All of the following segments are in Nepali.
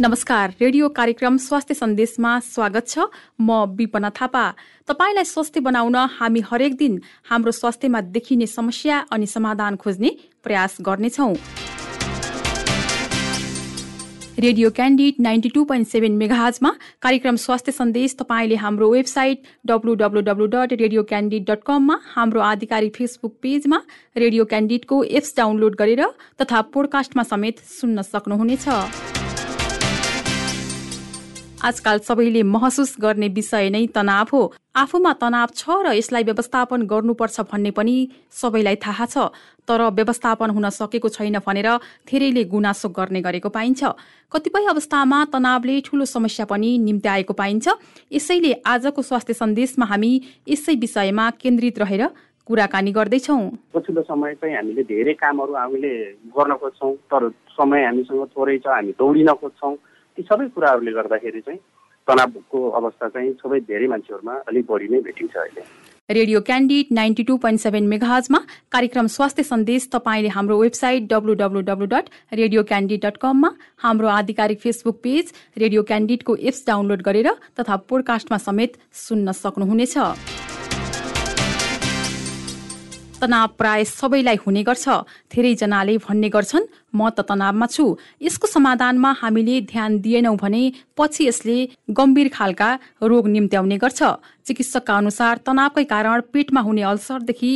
नमस्कार रेडियो कार्यक्रम स्वास्थ्य सन्देशमा स्वागत छ। म विपना थापा। तपाईँलाई स्वास्थ्य बनाउन हामी हरेक दिन हाम्रो स्वास्थ्यमा देखिने समस्या अनि समाधान खोज्ने प्रयास गर्नेछौ। Radio Candid ninety two point seven मेगाजमा कार्यक्रम स्वास्थ्य सन्देश तपाईँले हाम्रो website W W dot radio Candid dot कममा हाम्रो आधिकारिक फेसबुक पेजमा रेडियो क्यान्डिडको एप्स डाउनलोड गरेर तथा पोडकास्टमा समेत सुन्न सक्नुहुनेछ। आजकाल सबैले महसुस गर्ने विषय नै तनाव हो। आफूमा तनाव छ र यसलाई व्यवस्थापन गर्नुपर्छ भन्ने पनि सबैलाई थाहा छ। तर व्यवस्थापन हुन सकेको छैन भनेर धेरैले गुनासो गर्ने गरेको पाइन्छ। कतिपय अवस्थामा तनावले ठूलो समस्या पनि निम्त्याएको पाइन्छ। यसैले आजको स्वास्थ्य सन्देशमा हामी यसै विषयमा केन्द्रित रहेर कुराकानी गर्दैछौ। पछिल्लो समय चाहिँ हामीले धेरै कामहरू हामीले गर्न खोज्छौँ तर समय हामीसँग थोरै छ हामी दौडिन खोज्छौँ। ती सबै कुराहरूले गर्दाखेरि चाहिँ तनावको अवस्था चाहिँ सबै धेरै मान्छेहरूमा अलिक बढी नै भेटिन्छ अहिले। Radio Candid ninety two point seven मेगाजमा कार्यक्रम स्वास्थ्य सन्देश तपाईँले हाम्रो website W W W dot radio Candid dot कममा हाम्रो आधिकारिक फेसबुक पेज रेडियो क्यान्डिडको एप्स डाउनलोड गरेर तथा पोडकास्टमा समेत सुन्न सक्नुहुनेछ। तनाव प्राय सबैलाई हुने गर्छ। धेरैजनाले भन्ने गर्छन् म त तनावमा छु। यसको समाधानमा हामीले ध्यान दिएनौँ भने पछि यसले गम्भीर खालका रोग निम्त्याउने गर्छ। चिकित्सकका अनुसार तनावकै कारण पेटमा हुने अल्सरदेखि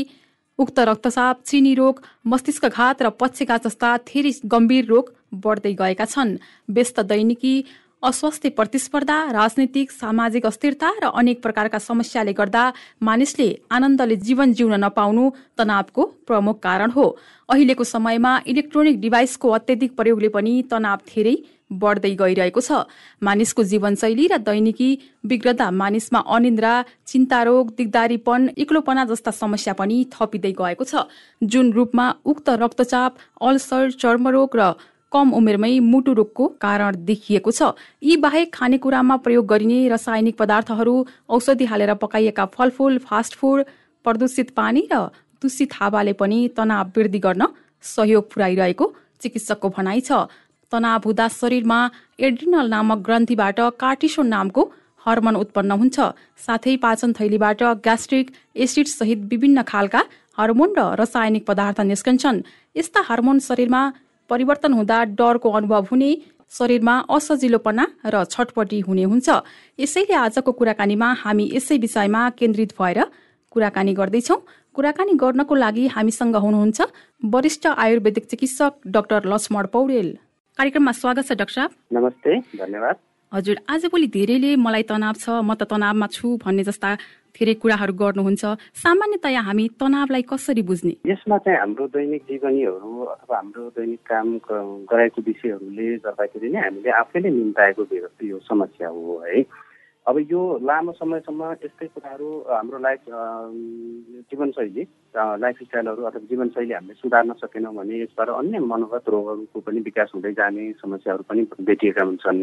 उक्त रक्तचाप चिनी रोग मस्तिष्कघात र पक्षघात जस्ता धेरै गम्भीर रोग बढ्दै गएका छन्। व्यस्त दैनिकी अस्वस्थ्य प्रतिस्पर्धा राजनैतिक सामाजिक अस्थिरता र अनेक प्रकारका समस्याले गर्दा मानिसले आनन्दले जीवन जिउन नपाउनु तनावको प्रमुख कारण हो। अहिलेको समयमा इलेक्ट्रोनिक डिभाइसको अत्यधिक प्रयोगले पनि तनाव धेरै बढ्दै गइरहेको छ। मानिसको जीवनशैली र दैनिकी बिग्रदा मानिसमा अनिन्द्रा चिन्ता रोग दिगदारीपन एक्लोपना जस्ता समस्या पनि थपिँदै गएको छ। जुन रूपमा उक्त रक्तचाप अल्सर चर्मरोग र कम उमेरमै मुटु रोगको कारण देखिएको छ। यी बाहेक खानेकुरामा प्रयोग गरिने रासायनिक पदार्थहरू औषधि हालेर पकाइएका फलफूल फास्ट फुड प्रदूषित पानी र दूषित हावाले पनि तनाव वृद्धि गर्न सहयोग पुर्याइरहेको चिकित्सकको भनाइ छ। तनाव हुँदा शरीरमा एड्रिनल नामक ग्रन्थीबाट कार्टिसोन नामको हर्मोन उत्पन्न हुन्छ। साथै पाचन थैलीबाट ग्यास्ट्रिक एसिड सहित विभिन्न खालका हर्मोन र रासायनिक पदार्थ निस्कन्छन्। यस्ता हार्मोन शरीरमा परिवर्तन हुँदा डरको अनुभव हुने शरीरमा असजिलोपना र छटपटी हुने हुन्छ। यसैले आजको कुराकानीमा हामी यसै विषयमा केन्द्रित भएर कुराकानी गर्दैछौ। कुराकानी गर्नको लागि हामीसँग हुनुहुन्छ वरिष्ठ आयुर्वेदिक चिकित्सक डाक्टर लक्ष्मण पौडेल। कार्यक्रममा स्वागत छ डाक्टर नमस्ते धन्यवाद। हजुर आजभोलि धेरैले मलाई तनाव छ म त तनावमा छु भन्ने जस्ता धेरै कुराहरू गर्नुहुन्छ। सामान्यतया हामी तनावलाई कसरी बुझ्ने? यसमा चाहिँ हाम्रो दैनिक जीवनीहरू अथवा हाम्रो दैनिक काम गराएको विषयहरूले गर्दाखेरि नै हामीले आफैले निम्ताएको यो समस्या हो है। अब यो लामो समयसम्म यस्तै कुराहरू हाम्रो लाइफ जीवनशैली लाइफ स्टाइलहरू अथवा जीवनशैली हामीले सुधार्न सकेनौँ भने यसबाट अन्य मनोगत रोगहरूको पनि विकास हुँदै जाने समस्याहरू पनि भेटिएका हुन्छन्।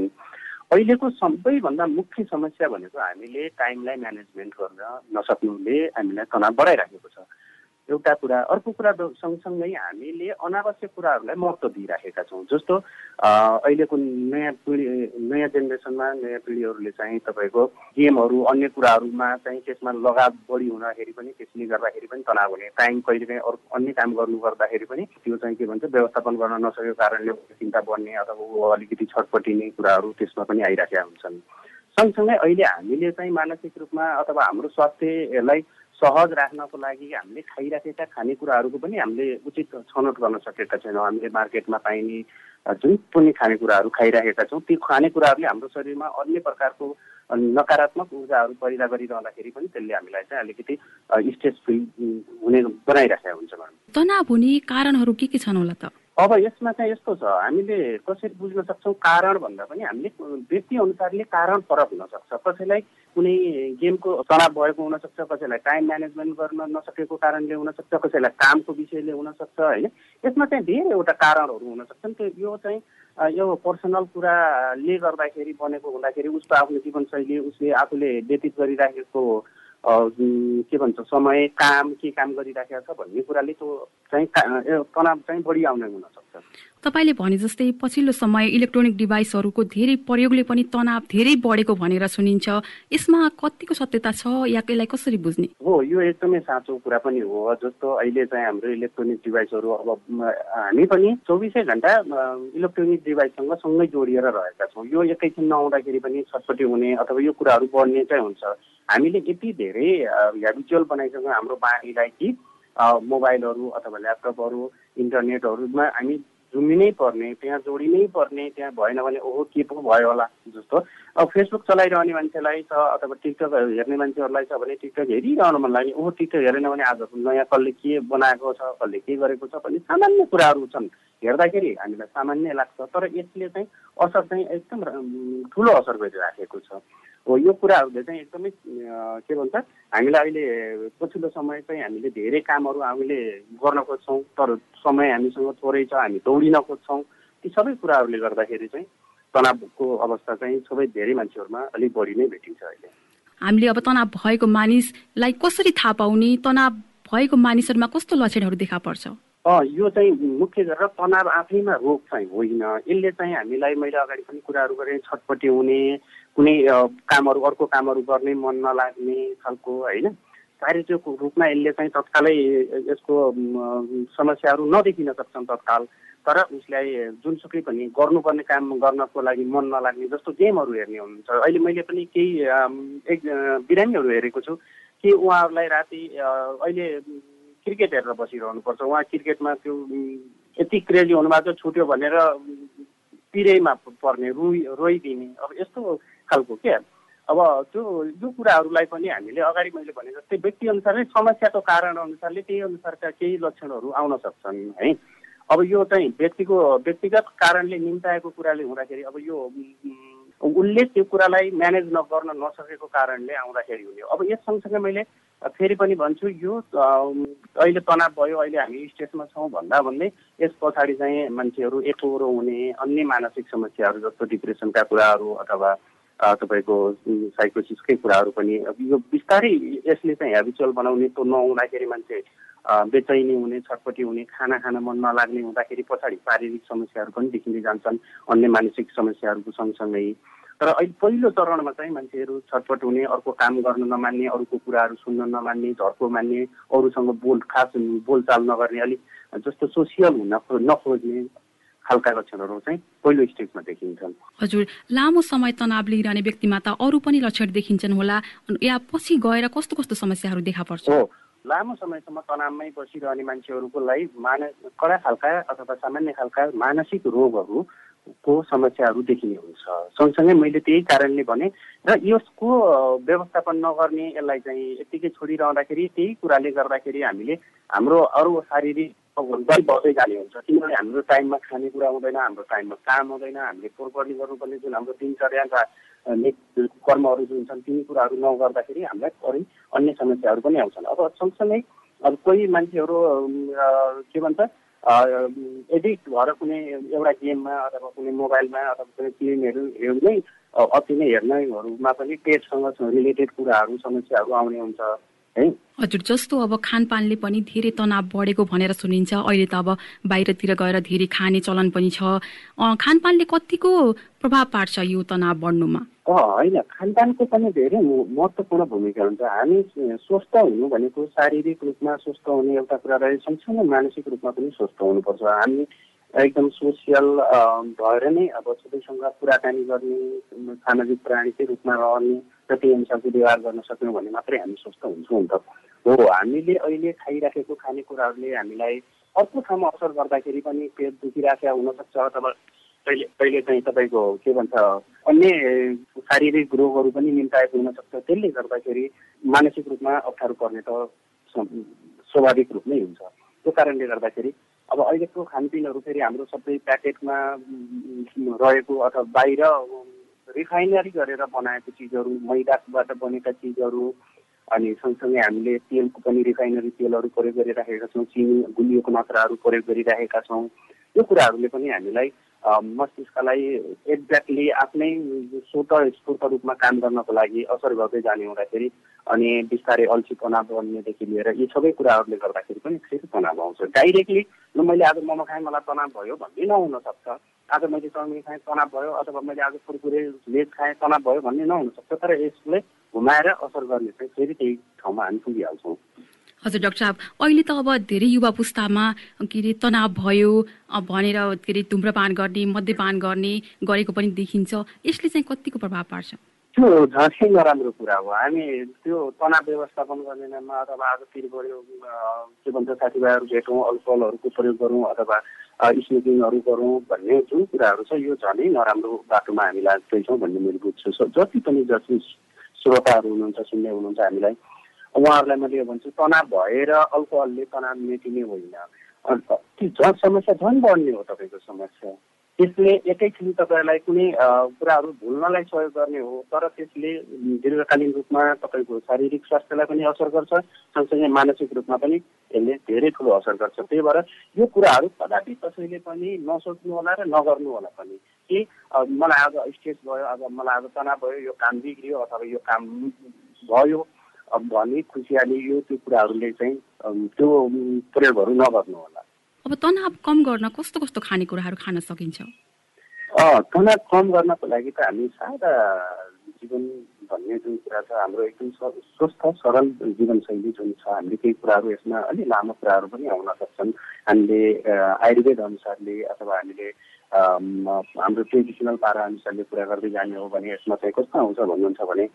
अहिलेको सबैभन्दा मुख्य समस्या भनेको हामीले टाइमलाई म्यानेजमेन्ट गर्न नसक्नुले हामीलाई तनाव बढाइराखेको छ। एउटा कुरा अर्को कुरा सँगसँगै हामीले अनावश्यक कुराहरूलाई महत्त्व दिइराखेका छौँ। जस्तो अहिलेको नयाँ पिँढी नयाँ जेनेरेसनमा नयाँ पिँढीहरूले चाहिँ तपाईँको गेमहरू अन्य कुराहरूमा चाहिँ त्यसमा लगाव बढी हुँदाखेरि पनि त्यसले गर्दाखेरि पनि तनाव हुने टाइम कहिलेकाहीँ अरू अन्य काम गर्नु गर्दाखेरि पनि त्यो चाहिँ के भन्छ व्यवस्थापन गर्न नसकेको कारणले चिन्ता बढ्ने अथवा अलिकति छटपटिने कुराहरू त्यसमा पनि आइराखेका हुन्छन्। सँगसँगै अहिले हामीले चाहिँ मानसिक रूपमा अथवा हाम्रो स्वास्थ्यलाई सहज राख्नको लागि हामीले खाइराखेका खानेकुराहरूको पनि हामीले उचित छनौट गर्न सकेका छैनौँ। हामीले मार्केटमा पाइने जुन पनि खानेकुराहरू खाइराखेका छौँ ती खानेकुराहरूले हाम्रो शरीरमा अन्य प्रकारको नकारात्मक ऊर्जाहरू पैदा गरिरहँदाखेरि पनि त्यसले हामीलाई चाहिँ अलिकति स्ट्रेस फ्री हुने बनाइराखेका हुन्छ तनाव हुने कारणहरू के के छन् होला त? अब यसमा चाहिँ यस्तो छ हामीले कसरी बुझ्न सक्छौँ? कारण भन्दा पनि हामीले व्यक्ति अनुसारले कारण फरक हुनसक्छ। कसैलाई कुनै गेमको तनाव भएको हुनसक्छ कसैलाई टाइम म्यानेजमेन्ट गर्न नसकेको कारणले हुनसक्छ कसैलाई कामको विषयले हुनसक्छ होइन? यसमा चाहिँ धेरैवटा कारणहरू हुनसक्छन्। त्यो यो चाहिँ यो पर्सनल कुराले गर्दाखेरि बनेको हुँदाखेरि उसको आफ्नो जीवनशैली उसले आफूले व्यतीत गरिराखेको के भन्छ समय काम के काम गरिराखेको छ भन्ने कुराले त्यो चाहिँ तनाव चाहिँ बढी आउने हुनसक्छ। तपाईँले भने जस्तै पछिल्लो समय इलेक्ट्रोनिक डिभाइसहरूको धेरै प्रयोगले पनि तनाव धेरै बढेको भनेर सुनिन्छ। यसमा कतिको सत्यता छ या यसलाई कसरी बुझ्ने? हो यो एकदमै साँचो कुरा पनि हो। जस्तो अहिले चाहिँ हाम्रो इलेक्ट्रोनिक डिभाइसहरू अब हामी पनि चौबिसै घन्टा इलेक्ट्रोनिक डिभाइससँग सँगै जोडिएर रहेका छौँ। यो एकैछिन नआउँदाखेरि पनि छटपट्टि हुने अथवा यो कुराहरू बढ्ने चाहिँ हुन्छ। हामीले यति धेरै हेबिचुअल बनाइसक्यौँ हाम्रो बानीलाई कि मोबाइलहरू अथवा ल्यापटपहरू इन्टरनेटहरूमा हामी झुमिनै पर्ने त्यहाँ जोडिनै पर्ने त्यहाँ भएन भने ओहो के पो भयो होला जस्तो। अब फेसबुक चलाइरहने मान्छेलाई छ अथवा टिकटक हेर्ने मान्छेहरूलाई छ भने टिकटक हेरिरहनु मन लाग्ने ओहो टिकटक हेरेन भने आज नयाँ कसले के बनाएको छ कसले के गरेको छ भन्ने सामान्य कुराहरू छन्। हेर्दाखेरि हामीलाई सामान्य लाग्छ तर यसले चाहिँ असर चाहिँ एकदम ठुलो असर गरिराखेको छ। हो यो कुराहरूले चाहिँ एकदमै के भन्छ हामीलाई अहिले पछिल्लो समय चाहिँ हामीले धेरै कामहरू हामीले गर्न खोज्छौँ तर समय हामीसँग थोरै छ हामी दौडिन खोज्छौँ। ती सबै कुराहरूले गर्दाखेरि चाहिँ तनावको अवस्था चाहिँ सबै धेरै मान्छेहरूमा अलिक बढी नै भेटिन्छ अहिले। हामीले अब तनाव भएको मानिसलाई कसरी थाहा पाउने तनाव भएको मानिसहरूमा कस्तो लक्षणहरू देखा पर्छ? यो चाहिँ मुख्य गरेर तनाव आफैमा रोग चाहिँ होइन। यसले चाहिँ हामीलाई मैले अगाडि पनि कुराहरू गरेँ छटपट्टि हुने कुनै कामहरू अर्को कामहरू गर्नै मन नलाग्ने खालको होइन? शारीरिक रूपमा यसले चाहिँ तत्कालै यसको समस्याहरू नदेखिन सक्छन् तत्काल। तर उसलाई जुनसुकै पनि गर्नुपर्ने काम गर्नको लागि मन नलाग्ने जस्तो गेमहरू हेर्ने हुनुहुन्छ अहिले मैले पनि केही एक बिरामीहरू हेरेको छु कि उहाँहरूलाई राति अहिले क्रिकेट हेरेर बसिरहनुपर्छ। उहाँ क्रिकेटमा त्यो यति क्रेजी हुनुभएको छुट्यो भनेर पिरेमा पर्ने रोइ रोइदिने। अब यस्तो खालको क्या अब त्यो यो कुराहरूलाई पनि हामीले अगाडि मैले भने जस्तै व्यक्ति अनुसार नै समस्याको कारण अनुसारले त्यही अनुसारका केही लक्षणहरू आउन सक्छन् है? अब यो चाहिँ व्यक्तिको व्यक्तिगत कारणले निम्ताएको कुराले हुँदाखेरि अब यो उसले त्यो कुरालाई म्यानेज नगर्न नसकेको कारणले आउँदाखेरि हुने अब यस सँगसँगै मैले फेरि पनि भन्छु यो अहिले तनाव भयो अहिले हामी स्टेजमा छौँ भन्दा भन्दै यस पछाडि चाहिँ मान्छेहरू एकहोरो हुने अन्य मानसिक समस्याहरू जस्तो डिप्रेसनका कुराहरू अथवा तपाईँको साइकोसिसकै कुराहरू पनि यो बिस्तारै यसले चाहिँ हेबिचुअल बनाउने त्यो नहुँदाखेरि मान्छे बेचैनी हुने छटपट्टि हुने खाना खान मन नलाग्ने हुँदाखेरि पछाडि शारीरिक समस्याहरू पनि देखिँदै जान्छन् अन्य मानसिक समस्याहरूको सँगसँगै। तर अहिले पहिलो चरणमा चाहिँ मान्छेहरू छटपट हुने अर्को काम गर्न नमान्ने अरूको कुराहरू सुन्न नमान्ने झर्को मान्ने अरूसँग बोल खास बोलचाल नगर्ने अलिक जस्तो सोसियल हुन नखोज्ने खालका लक्षणहरू चाहिँ पहिलो स्टेजमा देखिन्छन्। हजुर लामो समय तनाव लिइरहने व्यक्तिमा त अरू पनि लक्षण देखिन्छन् होला। या पछि गएर कस्तो कस्तो समस्याहरू देखा पर्छ? हो लामो समयसम्म तनावमै बसिरहने मान्छेहरूको लागि मान कडा खालका अथवा सामान्य खालका मानसिक रोगहरू को समस्याहरू देखिने हुन्छ। सँगसँगै मैले त्यही कारणले भने र यसको व्यवस्थापन नगर्ने यसलाई चाहिँ यत्तिकै छोडिरहँदाखेरि त्यही कुराले गर्दाखेरि हामीले हाम्रो अरू शारीरिक बढ्दै जाने हुन्छ। किनभने हाम्रो टाइममा खानेकुरा हुँदैन हाम्रो टाइममा काम हुँदैन हामीले पोहोर गर्नुपर्ने जुन हाम्रो दिनचर्याका कर्महरू जुन छन् तिनी कुराहरू नगर्दाखेरि हामीलाई अरू अन्य समस्याहरू पनि आउँछन्। अब सँगसँगै अब कोही मान्छेहरू के भन्छ एडिक्ट भएर कुनै एउटा गेममा अथवा कुनै मोबाइलमा अथवा कुनै फिल्महरू हेर्नै अति नै हेर्नेहरूमा पनि पेटसँग रिलेटेड कुराहरू समस्याहरू आउने हुन्छ। है? हजुर जस्तो अब खानपानले पनि धेरै तनाव बढेको भनेर सुनिन्छ। अहिले त अब बाहिरतिर गएर धेरै खाने चलन पनि छ। खानपानले कतिको प्रभाव पार्छ यो तनाव बढ्नुमा? होइन। खानपानको पनि धेरै महत्त्वपूर्ण भूमिका हुन्छ। हामी स्वस्थ हुनु भनेको शारीरिक रूपमा स्वस्थ हुने एउटा कुरा रहे सँगसँगै मानसिक रूपमा पनि स्वस्थ हुनुपर्छ। हामी एकदम सोसियल भएर नै अब सबैसँग कुराकानी गर्ने सामाजिक प्राणीकै रूपमा रहने त्यही अनुसारको व्यवहार गर्न सक्यौँ भने मात्रै हामी स्वस्थ हुन्छौँ नि त। हो हामीले अहिले खाइराखेको खानेकुराहरूले हामीलाई अर्को ठाउँमा असर गर्दाखेरि पनि पेट दुखिराखेका हुनसक्छ अथवा कहिले कहिले चाहिँ तपाईँको के भन्छ अन्य शारीरिक रोगहरू पनि निम्ताएको हुनसक्छ। त्यसले गर्दाखेरि मानसिक रूपमा अप्ठ्यारो पर्ने त स्वाभाविक रूप नै हुन्छ। त्यो कारणले गर्दाखेरि अब अहिलेको खानपिनहरू फेरि हाम्रो सबै प्याकेटमा रहेको अथवा बाहिर रिफाइनरी गरेर बनाएको चिजहरू मैदाबाट बनेका चिजहरू अनि सँगसँगै हामीले तेलको पनि रिफाइनरी तेलहरू प्रयोग गरिराखेका छौँ चिनी गुलियोको मात्राहरू प्रयोग गरिराखेका छौँ। यो कुराहरूले पनि हामीलाई मस्तिष्कलाई एक्ज्याक्टली आफ्नै स्वत स्फूर्त रूपमा काम गर्नको लागि असर गर्दै जाने हुँदाखेरि अनि बिस्तारै अल्छीपना बन्नेदेखि लिएर यी सबै कुराहरूले गर्दाखेरि पनि फेरि तनाव आउँछ। डाइरेक्टली मैले आज मोमो खाएँ मलाई तनाव भयो भन्ने नहुन सक्छ। आज मैले चाउमिन खाएँ तनाव भयो अथवा मैले आज कुरकुरे लेज खाएँ तनाव भयो भन्ने नहुन सक्छ। तर यसले घुमाएर असर गर्ने चाहिँ फेरि त्यही ठाउँमा हामी पुगिहाल्छौँ। हजुर डाक्टर साहब। अहिले त अब धेरै युवा पुस्तामा के अरे तनाव भयो भनेर के अरे धुम्रपान गर्ने मद्यपान गर्ने गरेको पनि देखिन्छ। यसले चाहिँ कतिको प्रभाव पार्छ? त्यो झनै नराम्रो कुरा हो। हामी त्यो तनाव व्यवस्थापन गर्ने नाममा अथवा आज तिर बढ्यो के भन्छ साथीभाइहरू भेटौँ अल्कोहलहरूको प्रयोग गरौँ अथवा स्मोकिङहरू गरौँ भन्ने जुन कुराहरू छ यो झनै नराम्रो बाटोमा हामी लाग्दैछौँ भन्ने मैले बुझ्छु। जति पनि जति श्रोताहरू हुनुहुन्छ सुन्ने हुनुहुन्छ हामीलाई उहाँहरूलाई मैले यो भन्छु तनाव भएर अल्कोहलले तनाव मेटिने होइन। अन्त झन् समस्या झन् बढ्ने हो तपाईँको समस्या। त्यसले एकैछिन तपाईँहरूलाई कुनै कुराहरू भुल्नलाई सहयोग गर्ने हो तर त्यसले दीर्घकालीन रूपमा तपाईँको शारीरिक स्वास्थ्यलाई पनि असर गर्छ सँगसँगै मानसिक रूपमा पनि यसले धेरै ठुलो असर गर्छ। त्यही भएर यो कुराहरू कदापि कसैले पनि नसोच्नु होला र नगर्नु होला पनि। कि मलाई आज स्ट्रेस भयो अब मलाई आज तनाव भयो यो काम बिग्रियो अथवा यो काम भयो भन्ने खुसियाली यो त्यो कुराहरूले चाहिँ त्यो प्रयोगहरू नगर्नु होला। अब तनाव कम गर्न कस्तो कस्तो खानेकुराहरू खान सकिन्छ? तनाव कम गर्नको लागि त हामी सादा जीवन भन्ने जुन कुरा छ हाम्रो एकदम स्वस्थ सरल जीवनशैली जुन छ हामीले केही कुराहरू यसमा अलिक लामो कुराहरू पनि आउन सक्छन्। हामीले आयुर्वेद अनुसारले अथवा हामीले हाम्रो ट्रेडिसनल पारा अनुसारले कुरा गर्दै जाने हो भने यसमा चाहिँ कस्तो आउँछ भन्नुहुन्छ भने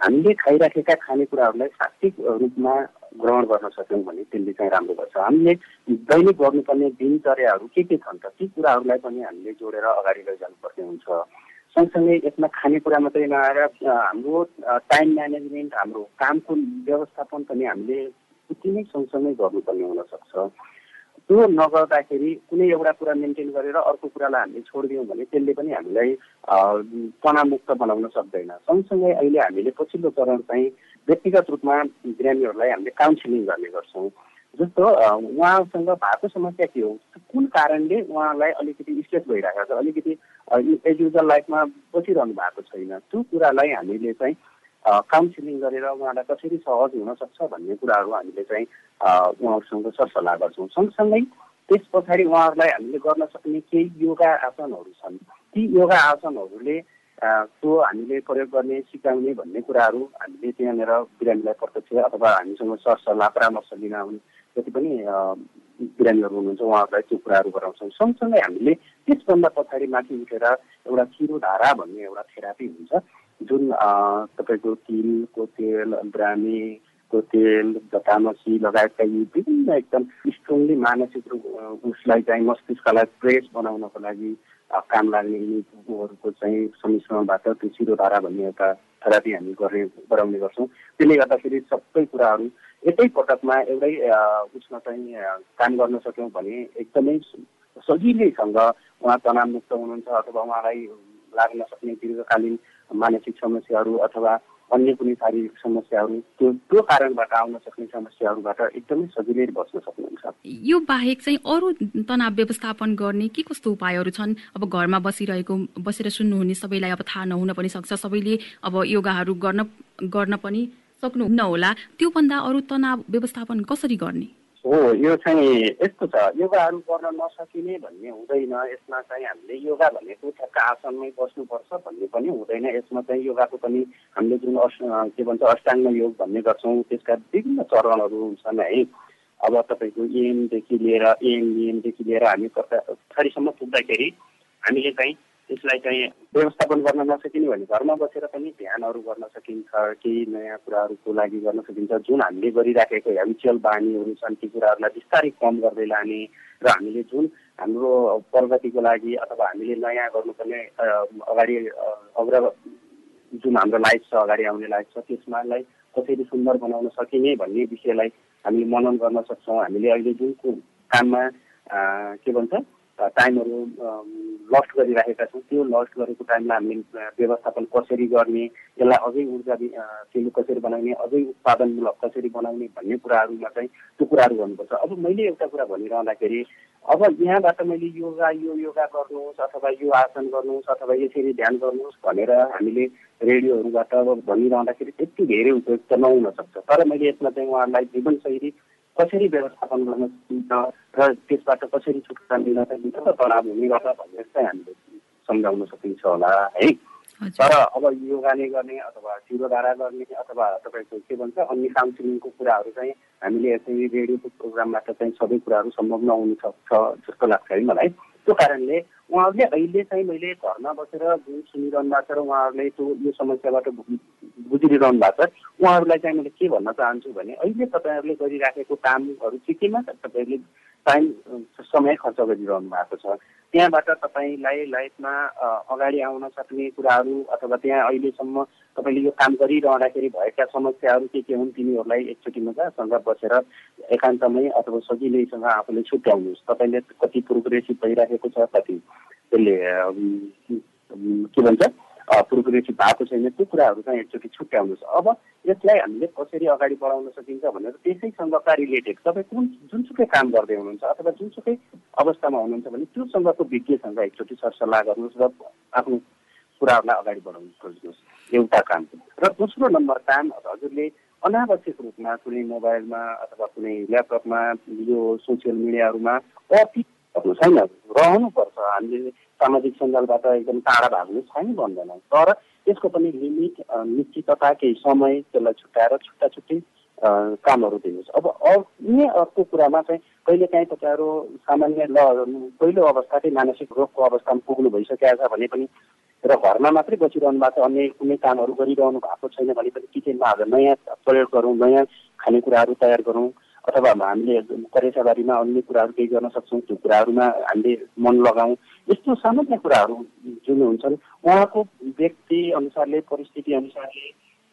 हामीले खाइराखेका खानेकुराहरूलाई सात्विक रूपमा ग्रहण गर्न सक्यौँ भने त्यसले चाहिँ राम्रो गर्छ। हामीले दैनिक गर्नुपर्ने दिनचर्याहरू के के छन् त? ती कुराहरूलाई पनि हामीले जोडेर अगाडि लैजानुपर्ने हुन्छ। सँगसँगै यसमा खानेकुरा मात्रै नआएर हाम्रो टाइम म्यानेजमेन्ट हाम्रो कामको व्यवस्थापन पनि हामीले उति नै सँगसँगै गर्नुपर्ने हुनसक्छ। त्यो नगर्दाखेरि कुनै एउटा कुरा मेन्टेन गरेर अर्को कुरालाई हामीले छोडिदियौँ भने त्यसले पनि हामीलाई तनावमुक्त बनाउन सक्दैन। सँगसँगै अहिले हामीले पछिल्लो चरण चाहिँ व्यक्तिगत रूपमा बिरामीहरूलाई हामीले काउन्सिलिङ गर्ने गर्छौँ। जस्तो उहाँसँग भएको समस्या के हो? कुन कारणले उहाँलाई अलिकति स्ट्रेस भइरहेको छ? अलिकति एज युजल लाइफमा बसिरहनु भएको छैन? त्यो कुरालाई हामीले चाहिँ काउन्सिलिङ गरेर उहाँलाई कसरी सहज हुनसक्छ भन्ने कुराहरू हामीले चाहिँ उहाँहरूसँग सरसल्लाह गर्छौँ। सँगसँगै त्यस पछाडि उहाँहरूलाई हामीले गर्न सक्ने केही योगा आसनहरू छन्। ती योगा आसनहरूले त्यो हामीले प्रयोग गर्ने सिकाउने भन्ने कुराहरू हामीले त्यहाँनिर बिरामीलाई प्रत्यक्ष अथवा हामीसँग सरसल्लाह परामर्श लिन आउने जति पनि बिरामीहरू हुनुहुन्छ उहाँहरूलाई त्यो कुराहरू गराउँछौँ। सँगसँगै हामीले त्यसभन्दा पछाडि माथि उठेर एउटा धारा भन्ने एउटा थेरापी हुन्छ। जुन तपाईँको तिलको तेल ब्रामीको तेल जटामसी लगायतका यी विभिन्न एकदम स्ट्रङली मानसिक रूप उसलाई चाहिँ मस्तिष्कलाई फ्रेस बनाउनको लागि काम लाग्ने यिनीहरूको चाहिँ सम्मिश्रणबाट त्यो शिरोधारा भन्ने एउटा थेरापी हामी गर्ने गराउने गर्छौँ त्यसले गर्दाखेरि सबै कुराहरू एकै पटकमा एउटै उसमा चाहिँ काम गर्न सक्यौँ भने एकदमै सजिलैसँग उहाँ तनावमुक्त हुनुहुन्छ अथवा उहाँलाई लाग्न सक्ने दीर्घकालीन मानसिक समस्याहरू अथवा अन्य कुनै शारीरिक समस्याहरू त्यो त्यो कारणबाट आउन सक्ने समस्याहरूबाट एकदमै सजिलै बस्न सक्नुहुन्छ। यो बाहेक चाहिँ अरू तनाव व्यवस्थापन गर्ने के कस्तो उपायहरू छन्? अब घरमा बसिरहेको बसेर सुन्नुहुने सबैलाई अब थाहा नहुन पनि सक्छ। सबैले अब योगाहरू गर्न गर्न पनि सक्नुहुन्न होला। त्योभन्दा अरू तनाव व्यवस्थापन कसरी गर्ने? हो यो चाहिँ यस्तो छ योगाहरू गर्न नसकिने भन्ने हुँदैन यसमा चाहिँ हामीले योगा भनेको ठ्याक्क आसनमै बस्नुपर्छ भन्ने पनि हुँदैन यसमा चाहिँ योगाको पनि हामीले जुन के भन्छ अष्टाङ्ग योग भन्ने गर्छौँ त्यसका विभिन्न चरणहरू हुन्छन् है अब तपाईँको एमदेखि लिएर एम एमदेखि लिएर हामी पछाडिसम्म पुग्दाखेरि हामीले चाहिँ त्यसलाई चाहिँ व्यवस्थापन गर्न नसकिने भने घरमा बसेर पनि ध्यानहरू गर्न सकिन्छ केही नयाँ कुराहरूको लागि गर्न सकिन्छ। जुन हामीले गरिराखेको हेबिचुअल बानीहरू छन् ती कुराहरूलाई बिस्तारै कम गर्दै लाने र हामीले जुन हाम्रो प्रगतिको लागि अथवा हामीले नयाँ गर्नुपर्ने अगाडि अग्र जुन हाम्रो लाइफ छ अगाडि आउने लाइफ छ त्यसमालाई कसरी सुन्दर बनाउन सकिने भन्ने विषयलाई हामीले मनन गर्न सक्छौँ। हामीले अहिले जुन काममा के भन्छ? टाइमहरू लस्ट गरिराखेका छौँ। त्यो लस्ट गरेको टाइमलाई हामीले व्यवस्थापन कसरी गर्ने यसलाई अझै ऊर्जा केलु कसरी बनाउने अझै उत्पादनमूलक कसरी बनाउने भन्ने कुराहरूमा चाहिँ त्यो कुराहरू गर्नुपर्छ। अब मैले एउटा कुरा भनिरहँदाखेरि अब यहाँबाट मैले योगा यो योगा गर्नुहोस् अथवा यो आसन गर्नुहोस् अथवा यसरी ध्यान गर्नुहोस् भनेर हामीले रेडियोहरूबाट अब भनिरहँदाखेरि त्यति धेरै उपयुक्त नहुन सक्छ। तर मैले यसमा चाहिँ उहाँहरूलाई जीवनशैली कसरी व्यवस्थापन गर्न सकिन्छ र त्यसबाट कसरी छुटकारा मिल्न सकिन्छ र तनाव हुने गर्छ भनेर चाहिँ हामीले सम्झाउन सकिन्छ होला है? तर अब योगा नै गर्ने अथवा शिरोधारा गर्ने अथवा तपाईँको के भन्छ अन्य काउन्सिलिङको कुराहरू चाहिँ हामीले यसरी रेडियोको प्रोग्रामबाट चाहिँ सबै कुराहरू सम्भव नहुन सक्छ जस्तो लाग्छ है मलाई। त्यो कारणले उहाँहरूले अहिले चाहिँ मैले घरमा बसेर जुन सुनिरहनु भएको छ र उहाँहरूले त्यो यो समस्याबाट बुझिरहनु भएको छ उहाँहरूलाई चाहिँ मैले के भन्न चाहन्छु भने अहिले तपाईँहरूले गरिराखेको कामहरू के केमा तपाईँहरूले टाइम समय खर्च गरिरहनु भएको छ। त्यहाँबाट तपाईँलाई लाइफमा अगाडि आउन सक्ने कुराहरू अथवा त्यहाँ अहिलेसम्म तपाईँले यो काम गरिरहँदाखेरि भएका समस्याहरू के के हुन् तिनीहरूलाई एकचोटि मजासँग बसेर एकान्तमै अथवा सजिलैसँग आफूले छुट्याउनुहोस्। तपाईँले कति प्रोग्रेसिभ भइराखेको छ कति? त्यसले के भन्छ? प्रोग्रेसिभ भएको छैन त्यो कुराहरू चाहिँ एकचोटि छुट्याउनुहोस्। अब यसलाई हामीले कसरी अगाडि बढाउन सकिन्छ भनेर त्यसैसँगका रिलेटेड तपाईँ कुन जुनसुकै काम गर्दै हुनुहुन्छ अथवा जुनसुकै अवस्थामा हुनुहुन्छ भने त्योसँगको विज्ञसँग एकचोटि सरसल्लाह गर्नुहोस् र आफ्नो कुराहरूलाई अगाडि बढाउनु खोज्नुहोस्। एउटा काम र दोस्रो नम्बर काम हजुरले अनावश्यक रूपमा कुनै मोबाइलमा अथवा कुनै ल्यापटपमा यो सोसियल मिडियाहरूमा अति छैन। रहनुपर्छ। हामीले सामाजिक सञ्जालबाट एकदम टाढा भाग्नु छैन भन्दैन। तर त्यसको पनि लिमिट निश्चितता केही समय त्यसलाई छुट्याएर छुट्टा छुट्टै कामहरू दिनुहोस्। अब अन्य अर्को कुरामा चाहिँ कहिलेकाहीँ तपाईँहरू सामान्य ल पहिलो अवस्थाकै मानसिक रोगको अवस्थामा पुग्नु भइसकेको छ भने पनि र घरमा मात्रै बसिरहनु भएको छ अन्य कुनै कामहरू गरिरहनु भएको छैन भने पनि किचनमा आज नयाँ प्रयोग गरौँ नयाँ खानेकुराहरू तयार गरौँ अथवा हामीले करेसाबारीमा अन्य कुराहरू केही गर्न सक्छौँ त्यो कुराहरूमा हामीले मन लगाउँ। यस्तो सामान्य कुराहरू जुन हुन्छन् उहाँको व्यक्ति अनुसारले परिस्थिति अनुसारले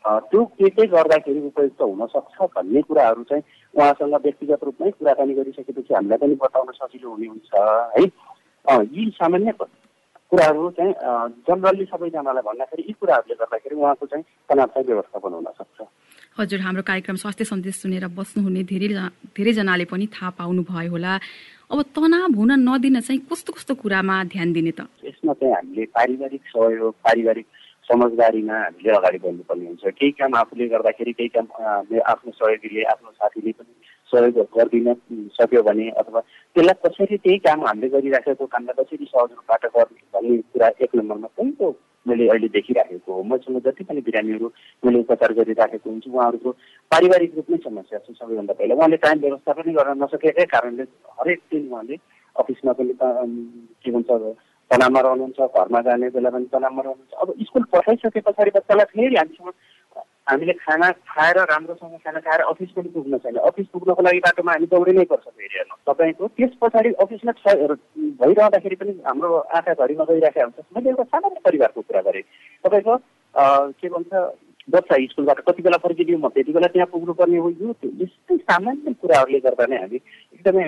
त्यो के के गर्दाखेरि उपयुक्त हुनसक्छ भन्ने कुराहरू चाहिँ उहाँसँग व्यक्तिगत रूपमै कुराकानी गरिसकेपछि हामीलाई पनि बताउन सजिलो हुने हुन्छ है? यी सामान्य कुराहरू चाहिँ जनरली सबैजनालाई भन्दाखेरि यी कुराहरूले गर्दाखेरि उहाँको चाहिँ तनाव चाहिँ व्यवस्थापन हुन सक्छ हजुर हाम्रो कार्यक्रम स्वास्थ्य सन्देश सुनेर बस्नुहुने धेरै धेरैजनाले पनि थाहा पाउनु भयो होला। अब तनाव हुन नदिन चाहिँ कस्तो कस्तो कुरामा ध्यान दिने त? यसमा चाहिँ हामीले पारिवारिक सहयोग पारिवारिक समझदारीमा हामीले अगाडि बढ्नुपर्ने हुन्छ। केही काम आफूले गर्दाखेरि केही काम आफ्नो सहयोगीले आफ्नो साथीले पनि सहयोग गरिदिन सक्यो भने अथवा त्यसलाई कसरी त्यही काम हामीले गरिराखेको कामलाई कसरी सहज रूपबाट गर्ने भन्ने कुरा एक नम्बरमा पहिलो मैले अहिले देखिराखेको हो? मसँग जति पनि बिरामीहरू मैले उपचार गरिराखेको हुन्छु उहाँहरूको पारिवारिक रूपमै समस्या छ सबैभन्दा पहिला। उहाँले टाइम व्यवस्था पनि गर्न नसकेकै कारणले हरेक दिन उहाँले अफिसमा पनि के भन्छ तनावमा रहनुहुन्छ घरमा जाने बेला पनि तनावमा रहनुहुन्छ। अब स्कुल पठाइसके पछाडि बच्चालाई फेरि हामीसँग हामीले खाना खाएर राम्रोसँग खाना खाएर अफिस पनि पुग्न छैन। अफिस पुग्नको लागि बाटोमा हामी दौडिनै पर्छ फेरि हेर्नु। तपाईँको त्यस पछाडि अफिसमा भइरहँदाखेरि पनि हाम्रो आँखा घरिमा गइरहेको हुन्छ। मैले एउटा सामान्य परिवारको कुरा गरेँ। तपाईँको के भन्छ बच्चा स्कुलबाट कति बेला फर्किदिउँ म त्यति बेला त्यहाँ पुग्नुपर्ने हो। यो यस्तै सामान्य कुराहरूले गर्दा नै हामी एकदमै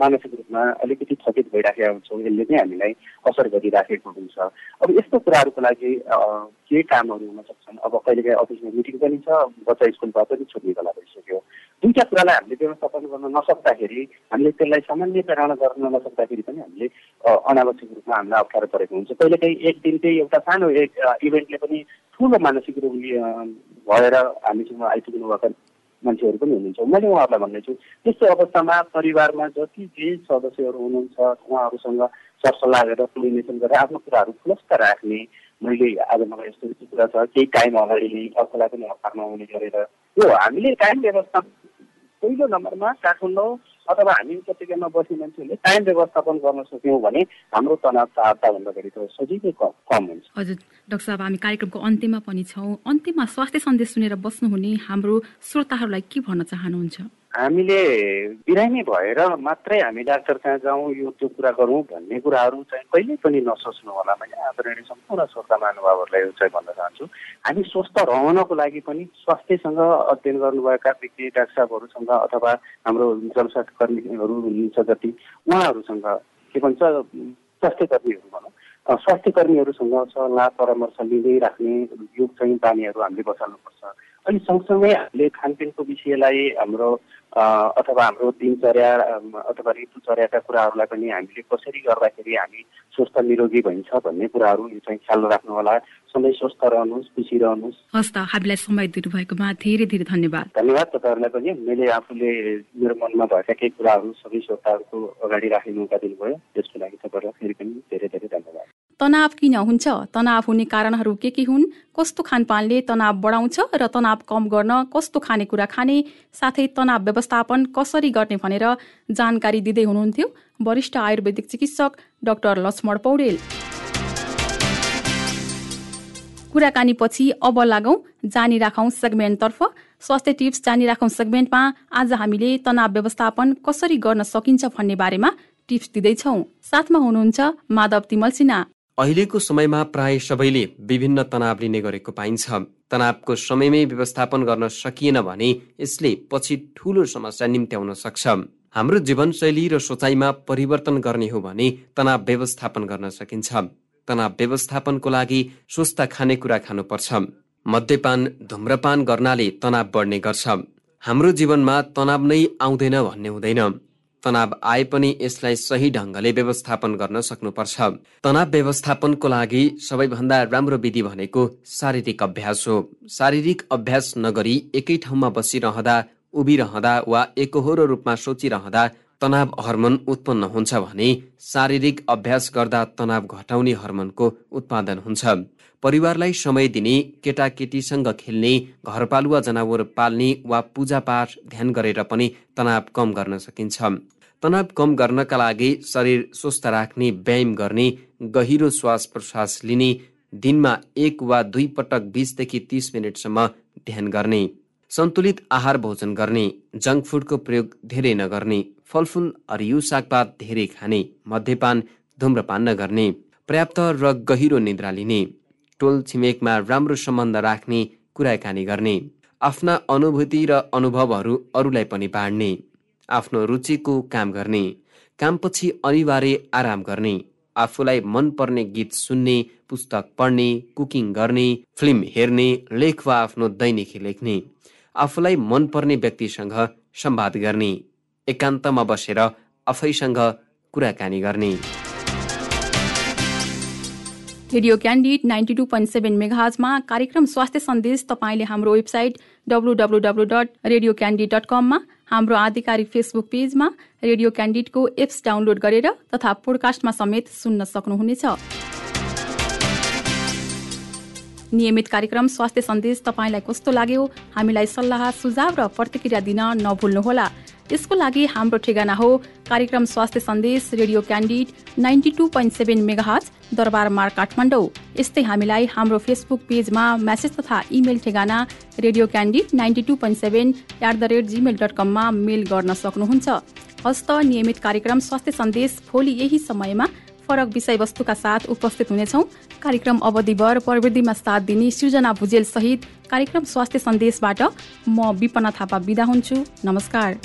मानसिक रूपमा अलिकति थकित भइराखेका हुन्छौँ। यसले नै हामीलाई असर गरिराखेको हुन्छ। अब यस्तो कुराहरूको लागि के कामहरू हुन सक्छन्? अब कहिलेकाहीँ अफिसमा मिटिङ पनि छ बच्चा स्कुलबाट पनि छुट्ने बेला भइसक्यो। दुईवटा कुरालाई हामीले व्यवस्थापन गर्न नसक्दाखेरि हामीले त्यसलाई सामान्यकरण गर्न नसक्दाखेरि पनि हामीले अनावश्यक रूपमा हामीलाई अप्ठ्यारो परेको हुन्छ। कहिलेकाहीँ एक दिनकै एउटा सानो एक इभेन्टले पनि ठुलो मानसिक रोग भएर हामीसँग आइपुग्नु भएको मान्छेहरू पनि हुनुहुन्छ। मैले उहाँहरूलाई भन्दैछु त्यस्तो अवस्थामा परिवारमा जति जे सदस्यहरू हुनुहुन्छ उहाँहरूसँग सरसल्लाह गरेर कोर्डिनेसन गरेर आफ्नो कुराहरू खुलस्त राख्ने मैले आज मलाई यस्तो यस्तो कुरा छ केही टाइम अगाडि नै अर्कोलाई पनि हतारमा आउने गरेर। यो हामीले टाइम व्यवस्था पहिलो नम्बरमा काठमाडौँ अथवा हामी उपत्यकामा बस्ने मान्छेहरूले टाइम व्यवस्थापन गर्न सक्यौँ भने हाम्रो तनाव चारताभन्दा बढी त सजिलै कम हुन्छ। हजुर डाक्टर साहब हामी कार्यक्रमको अन्त्यमा पनि छौँ। अन्त्यमा स्वास्थ्य सन्देश सुनेर बस्नुहुने हाम्रो श्रोताहरूलाई के भन्न चाहनुहुन्छ? हामीले बिरामी भएर मात्रै हामी डाक्टर कहाँ जाउँ यो त्यो कुरा गरौँ भन्ने कुराहरू चाहिँ कहिल्यै पनि नसोच्नु होला मैले आदरणीय सम्पूर्ण श्रोता महानुभावहरूलाई चाहिँ भन्न चाहन्छु। हामी स्वस्थ रहनको लागि पनि स्वास्थ्यसँग अध्ययन गर्नुभएका व्यक्ति डाक्टर साहबहरूसँग अथवा हाम्रो जनस्वास्थ्य कर्मीहरू हुनुहुन्छ जति उहाँहरूसँग के भन्छ स्वास्थ्य कर्मीहरू भनौँ। स्वास्थ्य कर्मीहरूसँग सल्लाह परामर्श लिँदै राख्ने योग चाहिँ बानीहरू हामीले बचाल्नुपर्छ अनि सँगसँगै हामीले खानपिनको विषयलाई हाम्रो अथवा हाम्रो दिनचर्या अथवा ऋतुचर्याका कुराहरूलाई पनि हामीले कसरी गर्दाखेरि हामी स्वस्थ निरोगी भइन्छ भन्ने कुराहरू चाहिँ ख्याल राख्नु होला सधैँ स्वस्थ रहनुहोस् खुसी रहनुहोस्। हस् त हामीलाई समय दिनुभएकोमा धेरै धेरै धन्यवाद। धन्यवाद तपाईँहरूलाई पनि। मैले आफूले मेरो मनमा भएका केही कुराहरू सबै श्रोताहरूको अगाडि राख्ने मौका दिनुभयो। त्यसको लागि तपाईँहरूलाई फेरि पनि धेरै धेरै धन्यवाद। तनाव किन हुन्छ? तनाव हुने कारणहरू के के हुन्? कस्तो खानपानले तनाव बढाउँछ र तनाव कम गर्न कस्तो खानेकुरा खाने? साथै तनाव व्यवस्थापन कसरी गर्ने भनेर जानकारी दिँदै हुनुहुन्थ्यो वरिष्ठ आयुर्वेदिक चिकित्सक डाक्टर लक्ष्मण पौडेल। कुराकानीपछि अब लागौं जानी राखौं सेगमेन्टतर्फ। स्वास्थ्य टिप्स जानी राखौं सेगमेन्टमा आज हामीले तनाव व्यवस्थापन कसरी गर्न सकिन्छ भन्ने बारेमा टिप्स दिँदैछौ। साथमा हुनुहुन्छ माधव तिमल सिन्हा। अहिलेको समयमा प्राय सबैले विभिन्न तनाव लिने गरेको पाइन्छ। तनावको समयमै व्यवस्थापन गर्न सकिएन भने यसले पछि ठूलो समस्या निम्त्याउन सक्छ। हाम्रो जीवनशैली र सोचाइमा परिवर्तन गर्ने हो भने तनाव व्यवस्थापन गर्न सकिन्छ। तनाव व्यवस्थापनको लागि स्वस्थ खानेकुरा खानुपर्छ। मद्यपान धुम्रपान गर्नाले तनाव बढ्ने गर्छ। हाम्रो जीवनमा तनाव नै आउँदैन भन्ने हुँदैन। तनाव आए पनि यसलाई सही ढङ्गले व्यवस्थापन गर्न सक्नुपर्छ। तनाव व्यवस्थापनको लागि सबैभन्दा राम्रो विधि भनेको शारीरिक अभ्यास हो। शारीरिक अभ्यास नगरी एकै ठाउँमा बसिरहँदा उभिरहँदा वा एकहोरो रूपमा सोचिरहँदा तनाव हर्मोन उत्पन्न हुन्छ भने शारीरिक अभ्यास गर्दा तनाव घटाउने हर्मोनको उत्पादन हुन्छ। परिवारलाई समय दिने केटाकेटीसँग खेल्ने घरपालुवा जनावर पाल्ने वा पूजापाठ ध्यान गरेर पनि तनाव कम गर्न सकिन्छ। तनाव कम गर्नका लागि शरीर स्वस्थ राख्ने व्यायाम गर्ने गहिरो श्वास प्रश्वास लिने दिनमा एक वा दुई पटक बिसदेखि तिस मिनटसम्म ध्यान गर्ने सन्तुलित आहार भोजन गर्ने जङ्क फुडको प्रयोग धेरै नगर्ने फलफुल हरियो सागपात धेरै खाने मध्यपान धुम्रपान नगर्ने पर्याप्त र गहिरो निद्रा लिने टोल छिमेकमा राम्रो सम्बन्ध राख्ने कुराकानी गर्ने आफ्ना अनुभूति र अनुभवहरू अरूलाई पनि बाँड्ने। आफ्नो रुचिको काम गर्ने कामपछि अनिवार्य आराम गर्ने आफूलाई मनपर्ने गीत सुन्ने पुस्तक पढ्ने कुकिङ गर्ने फिल्म हेर्ने लेख वा आफ्नो दैनिकी लेख्ने आफूलाई मनपर्ने व्यक्तिसँग संवाद गर्ने एकान्तमा बसेर आफैसँग कुराकानी गर्ने। Radio Candid ninety two point seven मेगाजमा कार्यक्रम स्वास्थ्य सन्देश तपाईँले हाम्रो website W W W dot radio dot कममा हाम्रो आधिकारिक फेसबुक पेजमा रेडियो क्यान्डिडको एप्स डाउनलोड गरेर तथा पोडकास्टमा समेत सुन्न सक्नुहुनेछ। नियमित कार्यक्रम स्वास्थ्य सन्देश तपाईँलाई कस्तो लाग्यो? हामीलाई सल्लाह सुझाव र प्रतिक्रिया दिन नभुल्नुहोला। यसको लागि हाम्रो ठेगाना हो। कार्यक्रम स्वास्थ्य सन्देश radio Candid ninety two point seven megahertz Darbar Marg Kathmandu. यस्तै हामीलाई हाम्रो फेसबुक पेजमा म्यासेज तथा इमेल ठेगाना radio Candid ninety two point seven at the rate Gmail dot कममा मेल गर्न सक्नुहुन्छ। हस्त नियमित कार्यक्रम स्वास्थ्य सन्देश भोलि यही समयमा फरक विषयवस्तुका साथ उपस्थित हुनेछौ। कार्यक्रम अवधिभर प्रविधिमा साथ दिने सृजना भुजेल सहित कार्यक्रम स्वास्थ्य सन्देशबाट म विपना थापा विदा हुन्छु। नमस्कार।